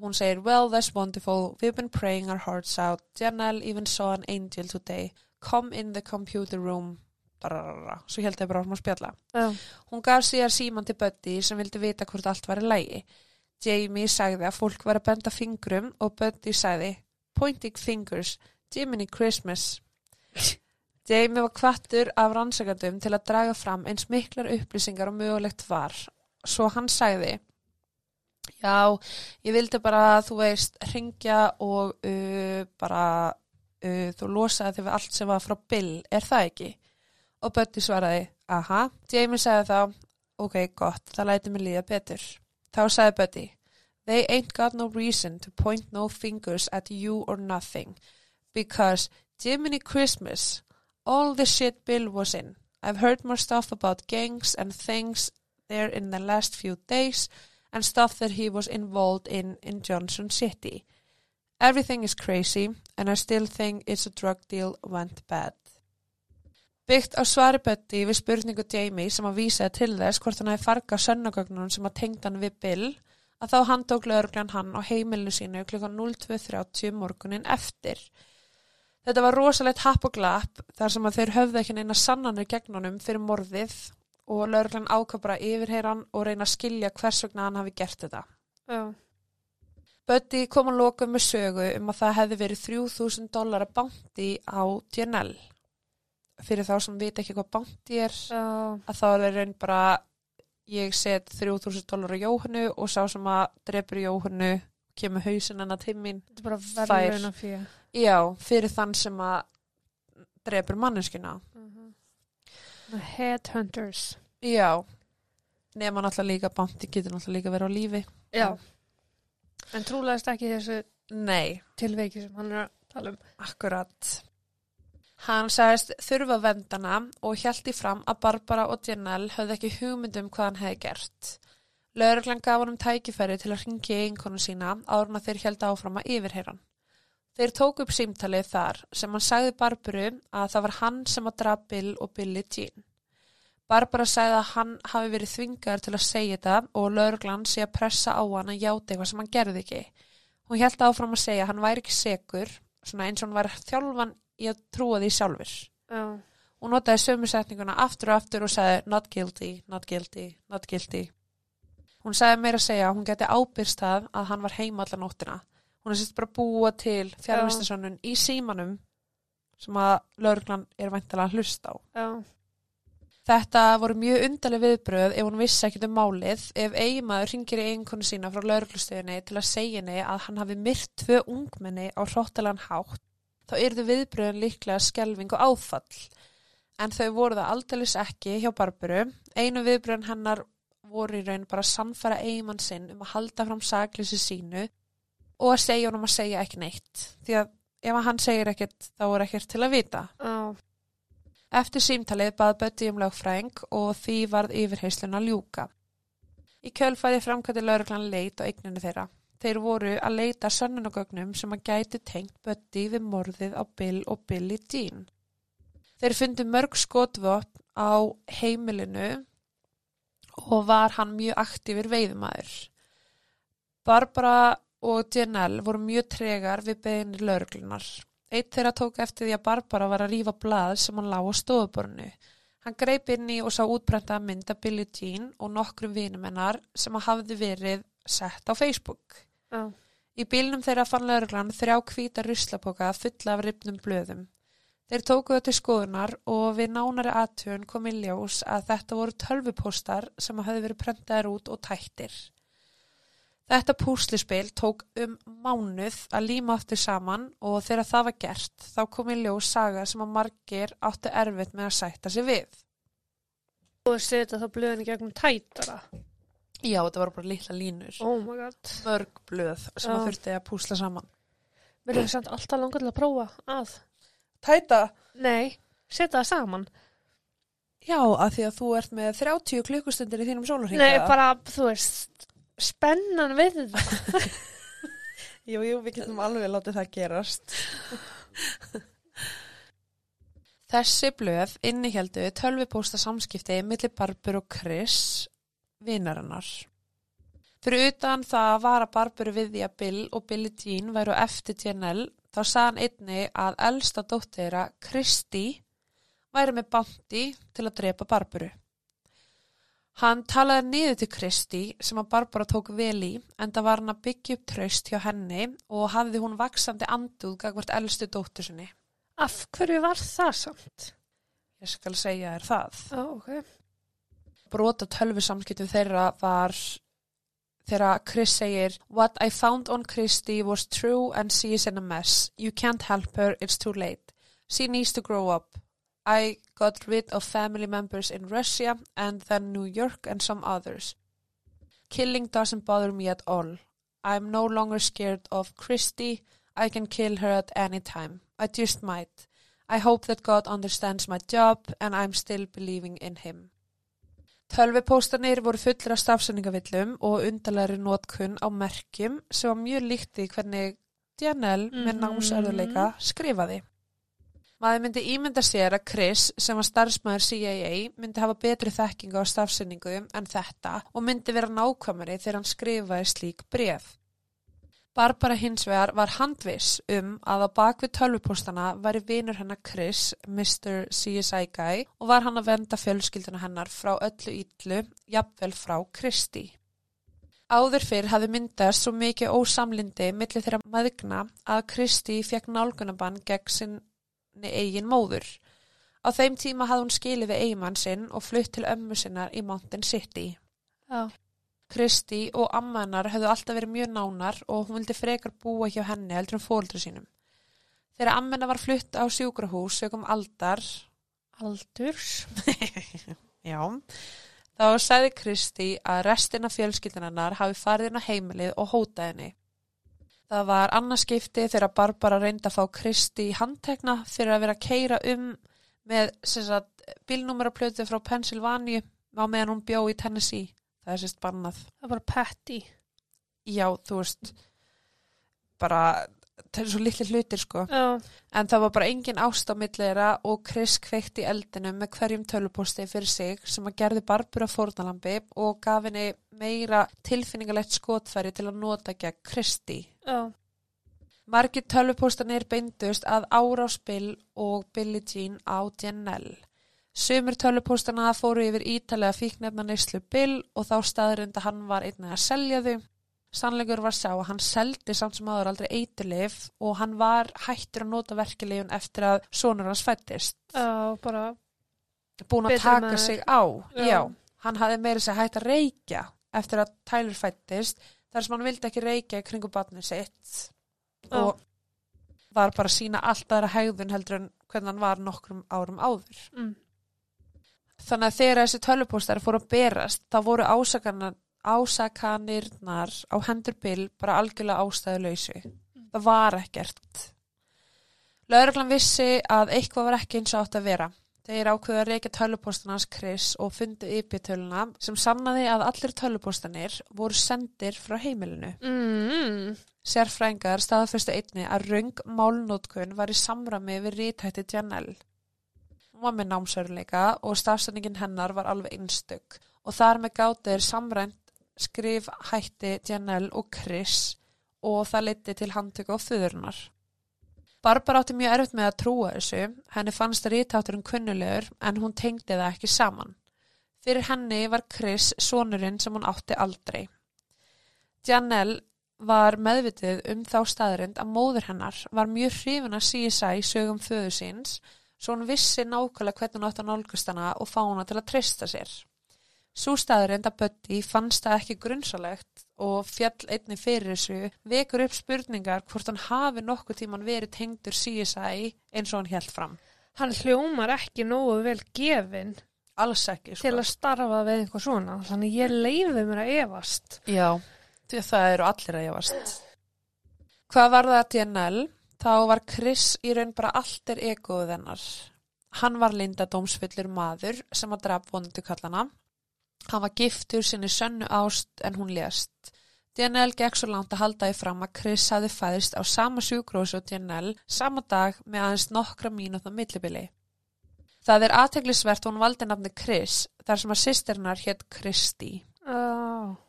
Hún segir well that's wonderful. We've been praying our hearts out. Janelle even saw an angel today. Come in the computer room Dararara. svo held ég bara áfram að spjalla Já. Hún gaf síðar síman til Buddy sem vildi vita hvort allt var í lægi. Jamie sagði að fólk var að benda fingrum og Buddy sagði Pointing fingers, Jiminy Christmas. [laughs] Jamie var kvattur af rannsakandum til að draga fram eins miklar upplýsingar og mögulegt var. Svo hann sagði Já, ég vildi bara, þú veist, ringja og uh, bara uh, þú losaði þig við allt sem var frá Bill, er það ekki? Og Buddy svaraði, aha. Jamie sagði þá, ok, gott, það læti mig líða betur. Þá sagði Buddy, they ain't got no reason to point no fingers at you or nothing. Because Jiminy Christmas, all the shit Bill was in. I've heard more stuff about gangs and things there in the last few days and stuff that he was involved in in Johnson City. Everything is crazy and I still think it's a drug deal went bad. Byggt á svari Buddy við spurningu Jamie sem að vísa til þess hvort hann hafi fargað sönnagögnunum sem að tengd hann við Bill að þá handtók lögreglan hann á heimilinu sínu klukkan 02.30 morgunin eftir. Þetta var rosalegt happ og glapp þar sem að þeir höfðu ekki neina sannanir gegn honum fyrir morðið og bara yfirheyra hann og reyna að skilja hvers vegna hann hafi gert þetta. Já. Buddy kom að loka með sögu um að það hefði verið 3000 dólar að bánti á DNL. Fyrir þá sem vita ekki hvað bánti er, Já. að þá er raun bara ég set 3000 dólar á Jóhannu og sá sem að drefur Jóhannu kemur mín. Þetta er bara Fær. fyrir. Já, fyrir þann sem að drefur manneskina. Headhunters. Já, nema náttúrulega líka bánti getur náttúrulega líka verið á lífi. Já. En trúlegast ekki þessu Nei, tilveiki sem hann er að tala um. Akkurat. Hann sagðist þurfa vendana og hjælti fram að Barbara og Janelle höfðu ekki hugmyndum hvað hann hefði gert. Lögreglan gaf hann um tækifæri til að ringi einkonu sína áður en að þeir held áfram að yfirheyran. Þeir tóku upp símtalið þar sem hann sagði Barbaru að það var hann sem að draf Bill og Billy Jean. Barbara sagði að hann hafi verið þvingar til að segja þetta og lögreglan sé að pressa á hann að játa eitthvað sem hann gerði ekki. Hún held áfram að segja að hann væri ekki segur, svona eins og hann var þjálfan í að trúa því sjálfur. Já. Hún notaði sömu setninguna aftur og aftur og sagði not guilty, not guilty, not guilty. Hún sagði meira að segja að hún geti ábyrst það að hann var heima allar nóttina. Hún er sérst bara búa til fjárvistarsönnun í símanum sem að lauruglan er væntalega að hlusta á. Já. Þetta voru mjög undarleg viðbröð ef hún vissi ekkert um málið ef eiginmaður ringir í eiginkonu sína frá lauruglustöðinni til að segja henni að hann hafi myrt tvö ungmenni á hróttalan hátt þá yrðu viðbröðin líklega skelving og áfall. En þau voru það aldeilis ekki hjá Barbaru. Einu viðbröðin hennar voru í raun bara að sannfæra eiginmann sinn um að halda fram sakleysi sínu og að segja honum að segja ekki neitt. Því að ef hann segir ekkert þá er ekkert til að vita. Já. Eftir símtalið bað Bötti um lögfræng og því varð yfirheyslun að ljúka. Í kjölfæði framkvæmdi lauruglan leit á eigninu þeirra. Þeir voru að leita sönnunagögnum sem að gæti tengt Bötti við morðið á Bill og Billy Dean. Þeir fundu mörg skotvopn á heimilinu og var hann mjög aktífur veiðumæður. Barbara og Janelle voru mjög tregar við beginni lauruglunar. Eitt þeirra tók eftir því að Barbara var að rífa blað sem hann lá á stofuborinu. Hann greip inn í og sá útbrenda mynd af Billie Jean og nokkrum vinum hennar sem að hafði verið sett á Facebook. Já. Í bílnum þeirra fann lauruglan þrjá hvíta ruslapoka fulla af ripnum blöðum. Þeir tóku það til skoðunar og við nánari aðtjön kom í ljós að þetta voru tölvupóstar sem hafði verið prentaðir út og tættir. Þetta púslispil tók um mánuð að líma aftur saman og þegar það var gert þá kom í ljós saga sem að margir áttu erfitt með að sætta sig við. Og setja þá blöðin í gegnum tætara. Já, þetta var bara litla línur. Oh my god. Mörg blöð sem að Já. þurfti að púsla saman. Mér er samt alltaf langar til að prófa að. Tæta? Nei, setja það saman. Já, að því að þú ert með 30 klukkustundir í þínum sólarhinga. Nei, bara, þú veist, spennan við þetta. [laughs] Jú, jú, við getum alveg látið það gerast. Þessi blöð innihjaldu tölvupósta samskipti millir Barbur og Chris, vinarinnar. Fyrir utan það var að Barburu við því að Bill og Billie Jean væru eftir Janelle, þá sagði hann einni að elsta dóttira, Kristi, væri með bánti til að drepa Barburu. Hann talaði niður til Kristi sem að Barbara tók vel í en það var hann að byggja upp traust hjá henni og hafði hún vaksandi anduð gagvart elstu dóttur sinni. Af hverju var það samt? Ég skal segja þér það. Ó, ok. Brot á tölvu samskiptum þeirra var þegar Chris segir What I found on Christy was true and she is in a mess. You can't help her, it's too late. She needs to grow up. I got rid of family members in Russia and then New York and some others. Killing doesn't bother me at all. I'm no longer scared of Christy. I can kill her at any time. I just might. I hope that God understands my job and I'm still believing in him. Tölvupóstanir voru fullir af stafsendingavillum og undarlegri nótkunn á merkjum sem var mjög líkt í hvernig Janelle með Mhm. námsörðuleika skrifaði. Maður myndi ímynda sér að Chris, sem var starfsmæður CIA, myndi hafa betri þekkingu á stafsendingu en þetta og myndi vera nákvæmari þegar hann skrifaði slík bref. Barbara hins vegar var handviss um að á bakvið tölvupóstana væri vinur hennar Chris, Mr. CSI Guy, og var hann að venda fjölskylduna hennar frá öllu ítlu, jafnvel frá Kristi. Áður fyrr hafði myndast svo mikið ósamlindi millir þeirra maðgna að Kristi fekk nálgunabann gegn sinni eigin móður. Á þeim tíma hafði hún skilið við eigimann sinn og flutt til ömmu sinnar í Mountain City. Já. Kristi og amma hennar höfðu alltaf verið mjög nánar og hún vildi frekar búa hjá henni heldur en fóldru sínum. Þegar amma hennar var flutt á sjúkrahús sögum aldar, Aldurs. [laughs] já, þá sagði Kristi að restina fjölskyldunarinnar hafi farið á heimilið og hótað henni. Það var annarskipti þegar Barbara reyndi að fá Kristi í handtekna fyrir að vera að keira um með bílnúmeraplötu frá Pennsylvania á meðan hún bjó í Tennessee. Það er sérst bannað. Það var bara Patty. Já, þú veist, bara, það er svo litli hlutir sko. Já. En það var bara engin ást á millera og Chris kveikti í eldinu með hverjum tölupósti fyrir sig sem að gerði Barbara fórnalambi og gaf henni meira tilfinningalegt skotfæri til að nota gegn Kristi. Já. Margir tölvupóstanir beindust að áráspill og Billie Jean á Janelle. Sumir tölvupóstana fóru yfir ítalega fíknefna neyslu Bill og þá staðurinn að hann var einnig að selja þau. Sannleikur var sá að hann seldi samt sem aður aldrei eiturlif og hann var hættur að nota verkilegjun eftir að sonur hans fættist. Já, bara, Búin að taka maður. sig á. Já. Já. hann hafði meira sér hætt að reykja eftir að Tyler fættist þar sem hann vildi ekki reykja í kringu batnið sitt Já. og var bara að sína allt aðra hegðun heldur en hvernig hann var nokkrum árum áður. mm. Þannig að þegar þessi tölvupóstar fóru að berast, þá voru ásakanirnar á hendur Bill bara algjörlega ástæðuleysu. Það var ekkert. Lögreglan vissi að eitthvað var ekki eins og átt að vera. Þeir ákveðu að reykja tölvupóstanans Chris og fundu IP-töluna sem sannaði að allir tölvupóstanir voru sendir frá heimilinu. Mm. Sérfrængar staðfyrstu einni að röng málnótkun var í samrami við rítætti Janelle. Hún var með námsörleika og stafsendingin hennar var alveg einstök og þar með gátir samrænt skrif hætti Janelle og Chris og það leiti til handtöku á þuðurnar. Barbara átti mjög erfitt með að trúa þessu, henni fannst rítátturinn kunnulegur en hún tengdi það ekki saman. Fyrir henni var Chris sonurinn sem hún átti aldrei. Janelle var meðvitið um þá staðrind að móður hennar var mjög hrifin að CSI sögum föðu síns svo hún vissi nákvæmlega hvernig hún átt að nálgast hana og fá hana til að treysta sér. Sú staðrind að Buddy fannst það ekki grunnsalegt og fjall einni fyrir þessu vekur upp spurningar hvort hann hafi nokkuð tíman verið tengdur CSI eins og hann held fram. Hann hljómar ekki nógu vel gefin Alls ekki, sko. til að starfa við eitthvað svona. Þannig ég leiði mér að efast. Já, því að það eru allir að jafast. Hvað var það til NL? Þá var Chris í raun bara allt er egoð hennar. Hann var lindadómsfyllur maður sem að draf vonandi kallana. Hann var giftur sinni sönnu ást en hún lést. DNL gekk svo langt að halda í fram að Chris hafði fæðist á sama sjúkrósi og DNL sama dag með aðeins nokkra mínútna millibili. Það er aðteglisvert hún valdi nafni Chris þar sem að sýsternar hétt Kristi. Ó,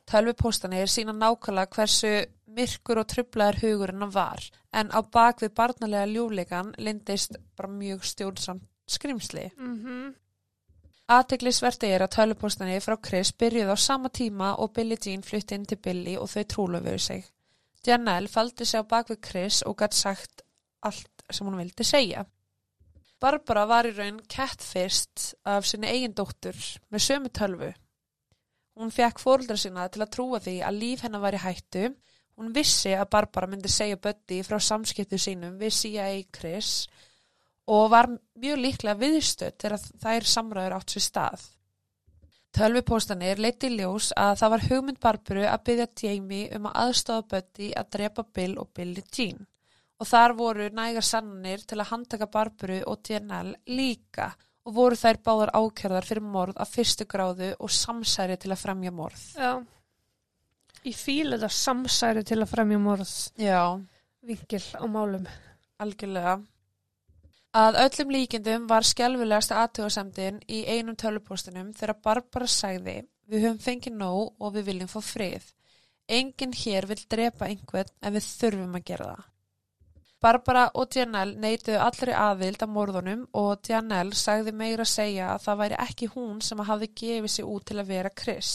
Tölvupóstanir sína nákvæmlega hversu myrkur og trublaður hugurinn hann var en á bak við barnalega ljúleikan lindist bara mjög stjórnsamt skrimsli. mhm, Aðteglisvert er að tölvupóstanir frá Chris byrjuði á sama tíma og Billie Jean flutti inn til Billy og þau trúlöfuðu sig. Janelle faldi sig á bak við Chris og gætt sagt allt sem hún vildi segja. Barbara var í raun catfist af sinni eigin dóttur með sömu tölvu. Hún fekk fóruldra sína til að trúa því að líf hennar var í hættu. Hún vissi að Barbara myndi segja Buddy frá samskiptu sínum við CIA Chris og var mjög líklega viðstödd þegar þær samræður átt sér stað. Tölvupóstanir leiti ljós að það var hugmynd Barbaru að byggja Jamie um að aðstofa Buddy að drepa Bill og Billie Jean og þar voru nægar sannanir til að handtaka Barbaru og DNL líka og voru þær báðar ákjörðar fyrir morð af fyrstu gráðu og samsæri til að fremja morð. já. Ég fíla þetta samsæri til að fremja morð Já, vingil á málum. algjörlega. Að öllum líkindum var skelfilegasta aðtöðasemdin í einum tölvupóstinum þegar Barbara sagði við höfum fengið nóg og við viljum fá frið. Enginn hér vil drepa einhvern en við þurfum að gera það. Barbara og Janelle neituðu allri aðvild af morðunum og Janelle sagði meira að segja að það væri ekki hún sem að hafi gefið sig út til að vera Chris.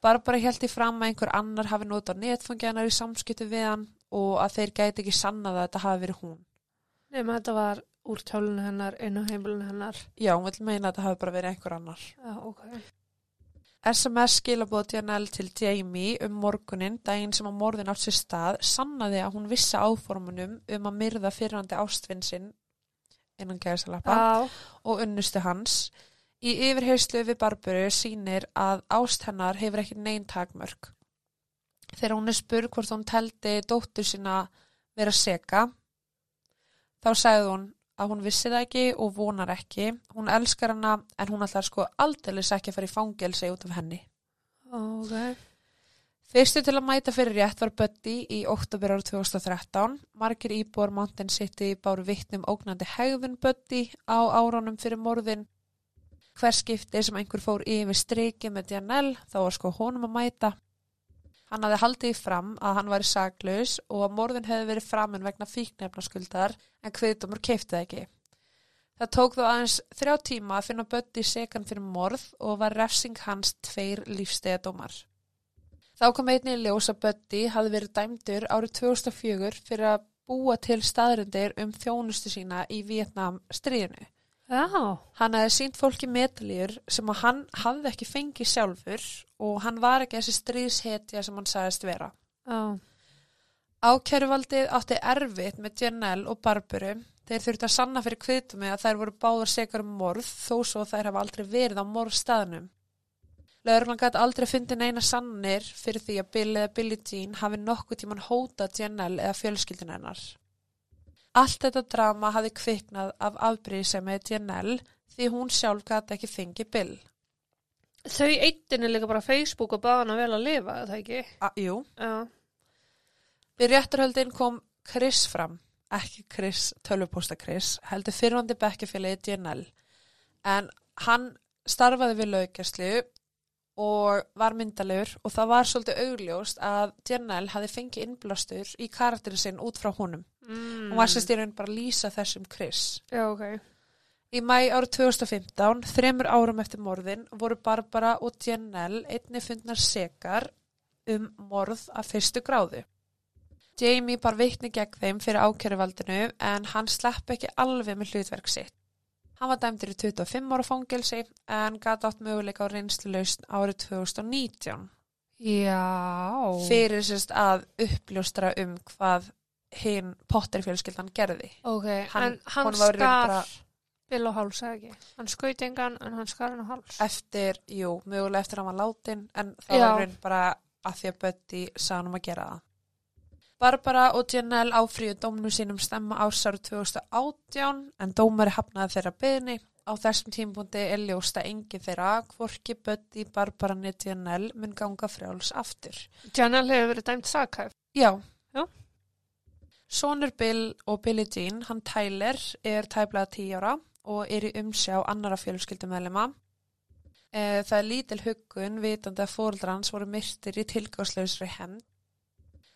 Barbara held í fram að einhver annar hafi notað netfungjanar í samskiptu við hann og að þeir gæti ekki sannað að þetta hafi verið hún. Nefnum þetta var úr tjálunu hennar, inn á heimilinu hennar. Já, hún vil meina að þetta hafi bara verið einhver annar. Já, ok. SMS skilabóð Janelle til Jamie um morgunin, daginn sem að morðin átt sér stað, sannaði að hún vissi áformunum um að myrða fyrrandi ástvinnsinn innan gæðsalappa og unnustu hans. Í yfirheyslu við Barbaru sýnir að ást hennar hefur ekki neinn takmörk. Þegar hún er spurð hvort hún teldi dóttur sína vera seka, þá sagði hún að hún vissi það ekki og vonar ekki. Hún elskar hana en hún ætlar sko aldeilis ekki að fara í fangelsi út af henni. ok. Fyrstu til að mæta fyrir rétt var Buddy í oktober árið 2013. Margir íbúar Mountain City báru vittnum ógnandi hegðun Buddy á árunum fyrir morðin. Hver skipti sem einhver fór yfir striki með Janelle þá var sko honum að mæta. Hann hafði haldið í fram að hann væri saklaus og að morðin hefði verið framin vegna fíknefnaskuldar en kviðdómur keipti það ekki. Það tók þó aðeins þrjá tíma að finna Buddy sekan fyrir morð og var refsing hans tveir lífstegðadómar. Þá kom einnig í ljós að Buddy hafði verið dæmdur árið 2004 fyrir að búa til staðrindir um þjónustu sína í Vietnam stríðinu. Já, Hann hefði sínt fólki metalíur sem að hann hafði ekki fengið sjálfur og hann var ekki þessi stríðshetja sem hann sagðist vera. já, Ákæruvaldið átti erfitt með Janelle og Barbaru. Þeir þurfti að sanna fyrir kviðtumi að þær voru báðar sekar um morð þó svo þær hafa aldrei verið á morðstaðnum. Lögurlan gæti aldrei fundið neina sannir fyrir því að Bill eða Billie Jean hafi nokkuð tíman hótað Janelle eða fjölskyldun hennar. Allt þetta drama hafi kviknað af afbrýðisemi Janelle því hún sjálf gæti ekki fengið Bill. Þau eittin er líka bara Facebook og baða hana vel að lifa, er það ekki? A, jú, Já. við réttarhöldin kom Chris fram, ekki Chris, tölvupósta Chris, heldur fyrrvandi bekkjafélagi Janelle. En hann starfaði við laugjastlu og var myndalegur og það var svolítið augljóst að Janelle hafi fengið innblástur í karakterin sinn út frá honum. Mm. Hún var sérst í raun bara að lýsa þessum Chris. Já, ok. Í mæ árið 2015, þremur árum eftir morðin, voru Barbara og Janelle einni fundnar sekar um morð af fyrstu gráðu. Jamie bar vitni gegn þeim fyrir ákjöruvaldinu en hann slepp ekki alveg með hlutverk sitt. Hann var dæmdur í 25 ára fangelsi en gæti átt möguleika á reynslulaust árið 2019 Já. fyrir sérst að uppljóstra um hvað hinn Potter fjölskyldan gerði. Ok, Hann- en hann skar bara- Bill á háls, eða ekki? Hann skaut engan, en hann skar hann á háls. eftir, jú, mögulega eftir að hann var látin en það Já. var raun bara að því að Buddy sagði hann um að gera það. Barbara og Janelle áfríu dómnu sínum stemma ásáru 2018 en dómari hafnaði þeirra beðni. Á þessum tímpundi er ljósta engin þeirra hvorki Buddy, Barbara niður Janelle mun ganga frjáls aftur. Janelle hefur verið dæmt sakhæf. Já. Já. Sonur Bill og Billie Jean, hann Tyler, er tæplega 10 ára og er í umsjá annara fjölskyldumæðlema. E, það er lítil huggun vitandi að fóreldrar hans voru myrtir í tilgáðslausri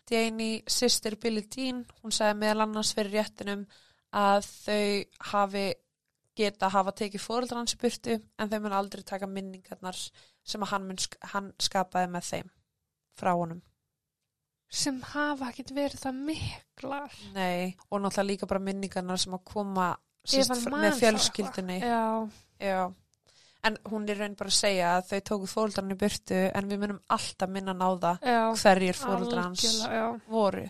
hemd. Janie, sýstir Billie Dean, hún sagði meðal annars fyrir réttinum að þau hafi geta hafa tekið fóreldrar hans í burtu en þau mun aldrei taka minningarnar sem að hann, sk- hann skapaði með þeim frá honum. sem hafa ekkert verið það miklar. Nei, og náttúrulega líka bara minningarnar sem að koma man með fjölskyldunni. Já, Já. En hún er raun bara að segja að þau tóku fóreldrarni í burtu en við munum alltaf minna það já. hverjir Já, voru.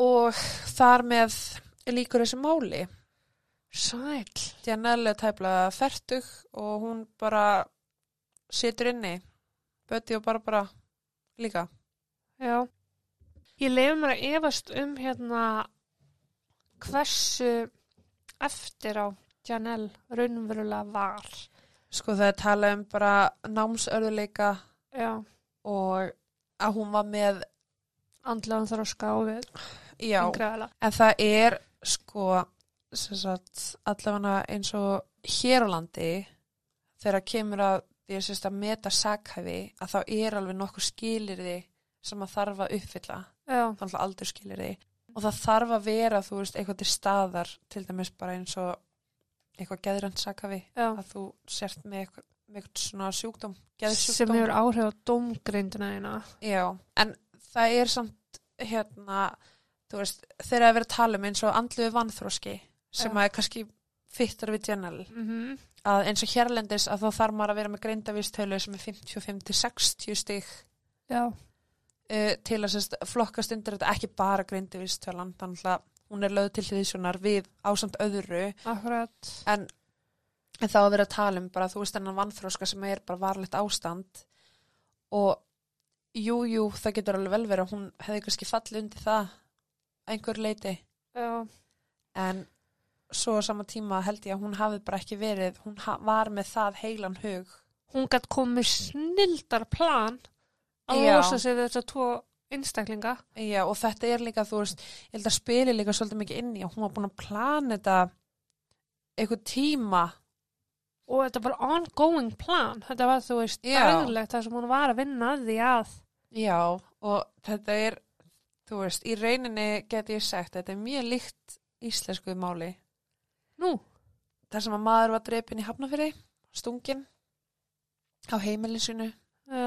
Og þar með líkur þessu máli. sæl. Janelle er tæplega fertug og hún bara situr inni. Bötti og bara bara líka. Já. Ég leif mér að efast um hérna hversu eftir á Janelle raunverulega var. Sko það er talað um bara námsörðuleika og að hún var með, andlaðan þróska og við já, en það er sko allavega eins og hér á landi þegar kemur að því að sérst að meta sakhæfi að þá er alveg nokkuð skilirði sem að þarf að uppfylla. Já, þannig að aldur skilirði og það þarf að vera, þú veist, eitthvað til staðar til dæmis bara eins og eitthvað geðrænt sakhæfi já. að þú sért með eitthvað, með eitthvað svona sjúkdóm, Sem geðsjúkdóm hefur áhrif á dómgreindina eina. Já, en það er samt hérna, þú veist, þegar að vera að tala um eins og andluðu vannþróski sem Já. að er kannski fyttar við general Mm -hmm. að eins og hérlendis að þá þarf maður að vera með greindavístölu sem er 55-60 stig Já, uh, til að sérst, flokkast undir þetta ekki bara greindavístölan þannig að hún er lögð til hliðsjónar við ásamt öðru. Akkurat. en, en þá að vera að tala um bara þú veist þennan vannþróska sem er bara varlegt ástand. Og jú, jú, það getur alveg vel verið að hún hefði kannski fallið undir það að einhver leiti Já, en svo á sama tíma held ég að hún hafi bara ekki verið hún var með það heilan hug. Hún gætt komið snildar plan að losa sig þessar tvo einstaklinga. Já, og þetta er líka, þú veist, ég held að spili líka svolítið mikið inn í að hún var búin að plana þetta eitthvað tíma Og þetta var ongoing plan. Þetta var, þú veist, daglegt það sem hún var að vinna að því að. Já, og þetta er, þú veist, í rauninni geti ég sagt, þetta er mjög líkt íslensku máli. Nú, þar sem að maður var drepin í hafnafyrir, stungin á heimilisinu já,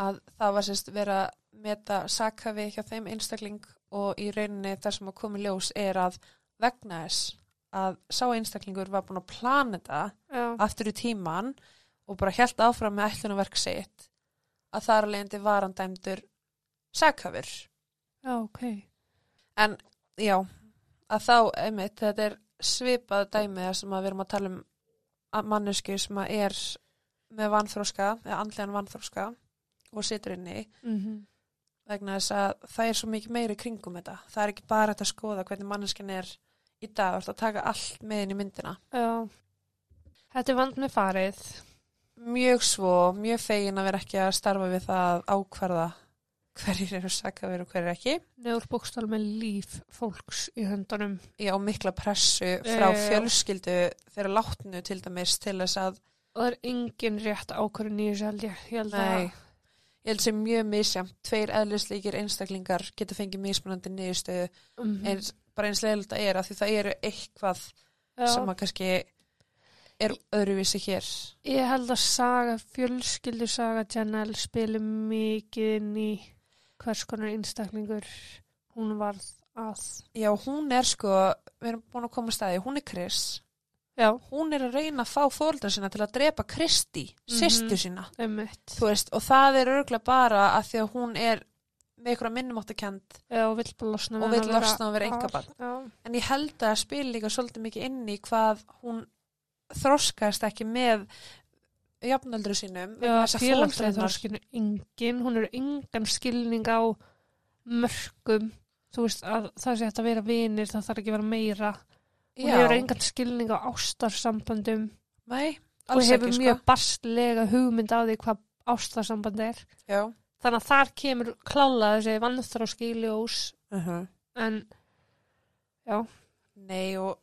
að það var sérst vera að meta sakhafi hjá þeim einstakling og í rauninni þar sem að komi ljós er að vegna þess að sá einstaklingur var búin að plana þetta aftur í tíman og bara held áfram með ætlunarverk sitt að þar alveg var hann dæmdur sakhafur já, ok. en já að þá, einmitt, þetta er svipað dæmið sem að við erum að tala um mannesku sem að er með vanþróska, eða andlegan vanþróska og situr inni Mm vegna þess að það er svo mikið meiri kringum þetta. Það er ekki bara þetta að skoða hvernig manneskin er í dag, þú ert að taka allt með inn í myndina. Já, þetta er vand með farið. Mjög svo, mjög fegin að vera ekki að starfa við það að ákvarða hverjir eru sakavir og hverjir ekki. Nefur bókstál með líf fólks í höndunum. Ég á mikla pressu frá Já. fjölskyldu þeirra látnu til dæmis til þess að, Og það er engin rétt ákvörðin í þessu held ég. Ég held nei, að, ég held sem mjög misjamt, tveir eðlisleikir einstaklingar geta fengið mismunandi niðurstöðu mm eins, bara eins leiðilegt að er að því það eru eitthvað sem að kannski er öðruvísi hér. Ég held að saga, fjölskyldu saga Janelle spili mikið inn í hvers konar einstaklingur hún varð að. Já, hún er sko, við erum búin að koma að staði, hún er Chris. Já, Hún er að reyna að fá fóldra sína til að drepa Kristi, mm Mhm. sýstu sína. veist, og það er örgulega bara að því að hún er með ykkur að minnumáttakend og vill losna og vera par. einkabarn. Já, En ég held að það spil líka svolítið mikið inn í hvað hún þroskast ekki með jafnöldru sínum. Félagslega þroskinu engin, hún er engan skilning á mörgum, þú veist að það sé hægt að vera vinir, það þarf ekki að vera meira hún Já, hefur engan skilning á ástarsambandum nei, og hefur mjög sko. bastlega hugmynd á því hvað ástarsamband er. Já. þannig að þar kemur klála þessi vannþróski í ljós. Uh en Nei og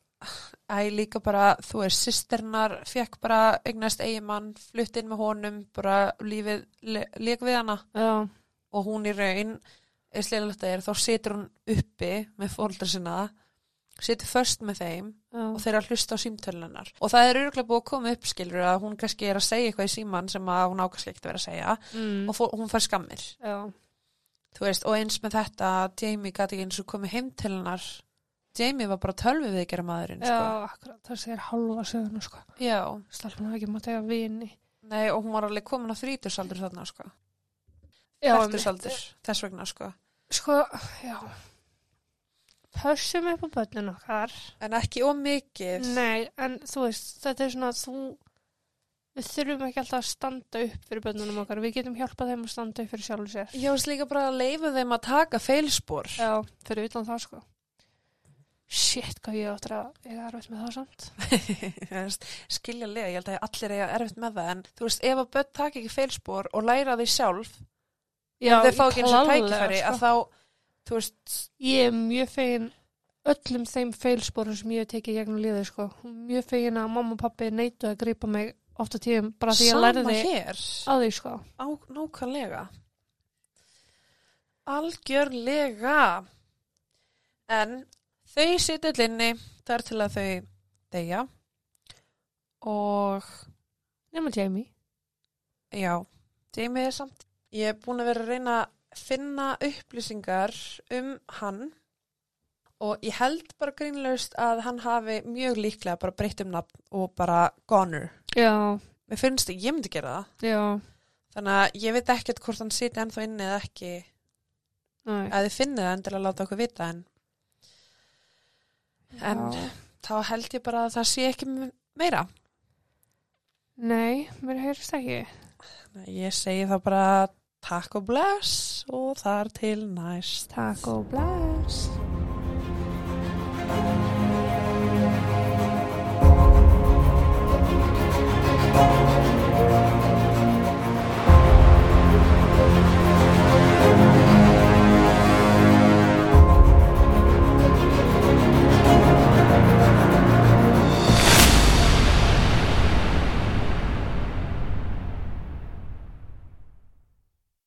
Æ, líka bara, þú veist, sýsternar fekk bara eignast eigimann, flutt inn með honum, bara lífið le leik við hana. Já, og hún í raun, eins leilegt að er, þá situr hún uppi með fóldra sinna, situr först með þeim já, og þeir að hlusta á símtölunar. Og það er örgulega búið að koma upp, skilur, að hún kannski er að segja eitthvað í síman sem að hún ákast ekki að vera að segja mm, og hún fær skammir. Þú veist, og eins með þetta, Jamie gæti ekki eins og komið heim til hennar. Jamie var bara tölvið við gera maðurinn, já, sko. akkurat, það segir halva söguna, sko. Já, Stelpun hafa ekki mátt eiga vini. nei, og hún var alveg komin á þrítursaldur þarna, sko. Já, þess vegna, sko. Sko, já. Pössum upp á börnun okkar. En ekki ómikið. Nei, en þú veist, þetta er svona þú, við þurfum ekki alltaf að standa upp fyrir börnunum okkar. Við getum hjálpað þeim að standa upp fyrir sjálfu sér. Ég veist líka bara að leifa þeim að taka feilspor. Já, fyrir utan það, sko. Shit, hvað ég áttur að eiga erfitt með það samt. [laughs] Þú veist, Skiljanlega, ég held að allir eiga erfitt með það, en þú veist, ef að börn taka ekki feilspor og læra því sjálf, Já, þeir fá ekki eins og tækifæri, sko. að þá, þú veist, Ég er mjög fegin öllum þeim feilsporum sem ég hef tekið gegnum liðið, sko. Mjög fegin að mamma og pappi neitu að grípa mig ofta tíðum bara því ég sama lærði hér, á því, sko. á, nákvæmlega. Algjörlega. En þau sitja linni þar til að þau deyja og Nefna Jamie. Já, Jamie er samt. Ég er búin að vera að reyna að finna upplýsingar um hann og ég held bara grínlaust að hann hafi mjög líklega bara breytt um nafn og bara goner. Já, Mér finnst ég, ég myndi gera það. já, Þannig að ég veit ekkert hvort hann siti ennþá inni eða ekki. næ. Að þið finnið það endilega að láta okkur vita en, en Já. þá held ég bara að það sé ekki meira. Nei, mér heyrst ekki. Að Ég segi þá bara takk og bless og þar til næst. Takk og bless.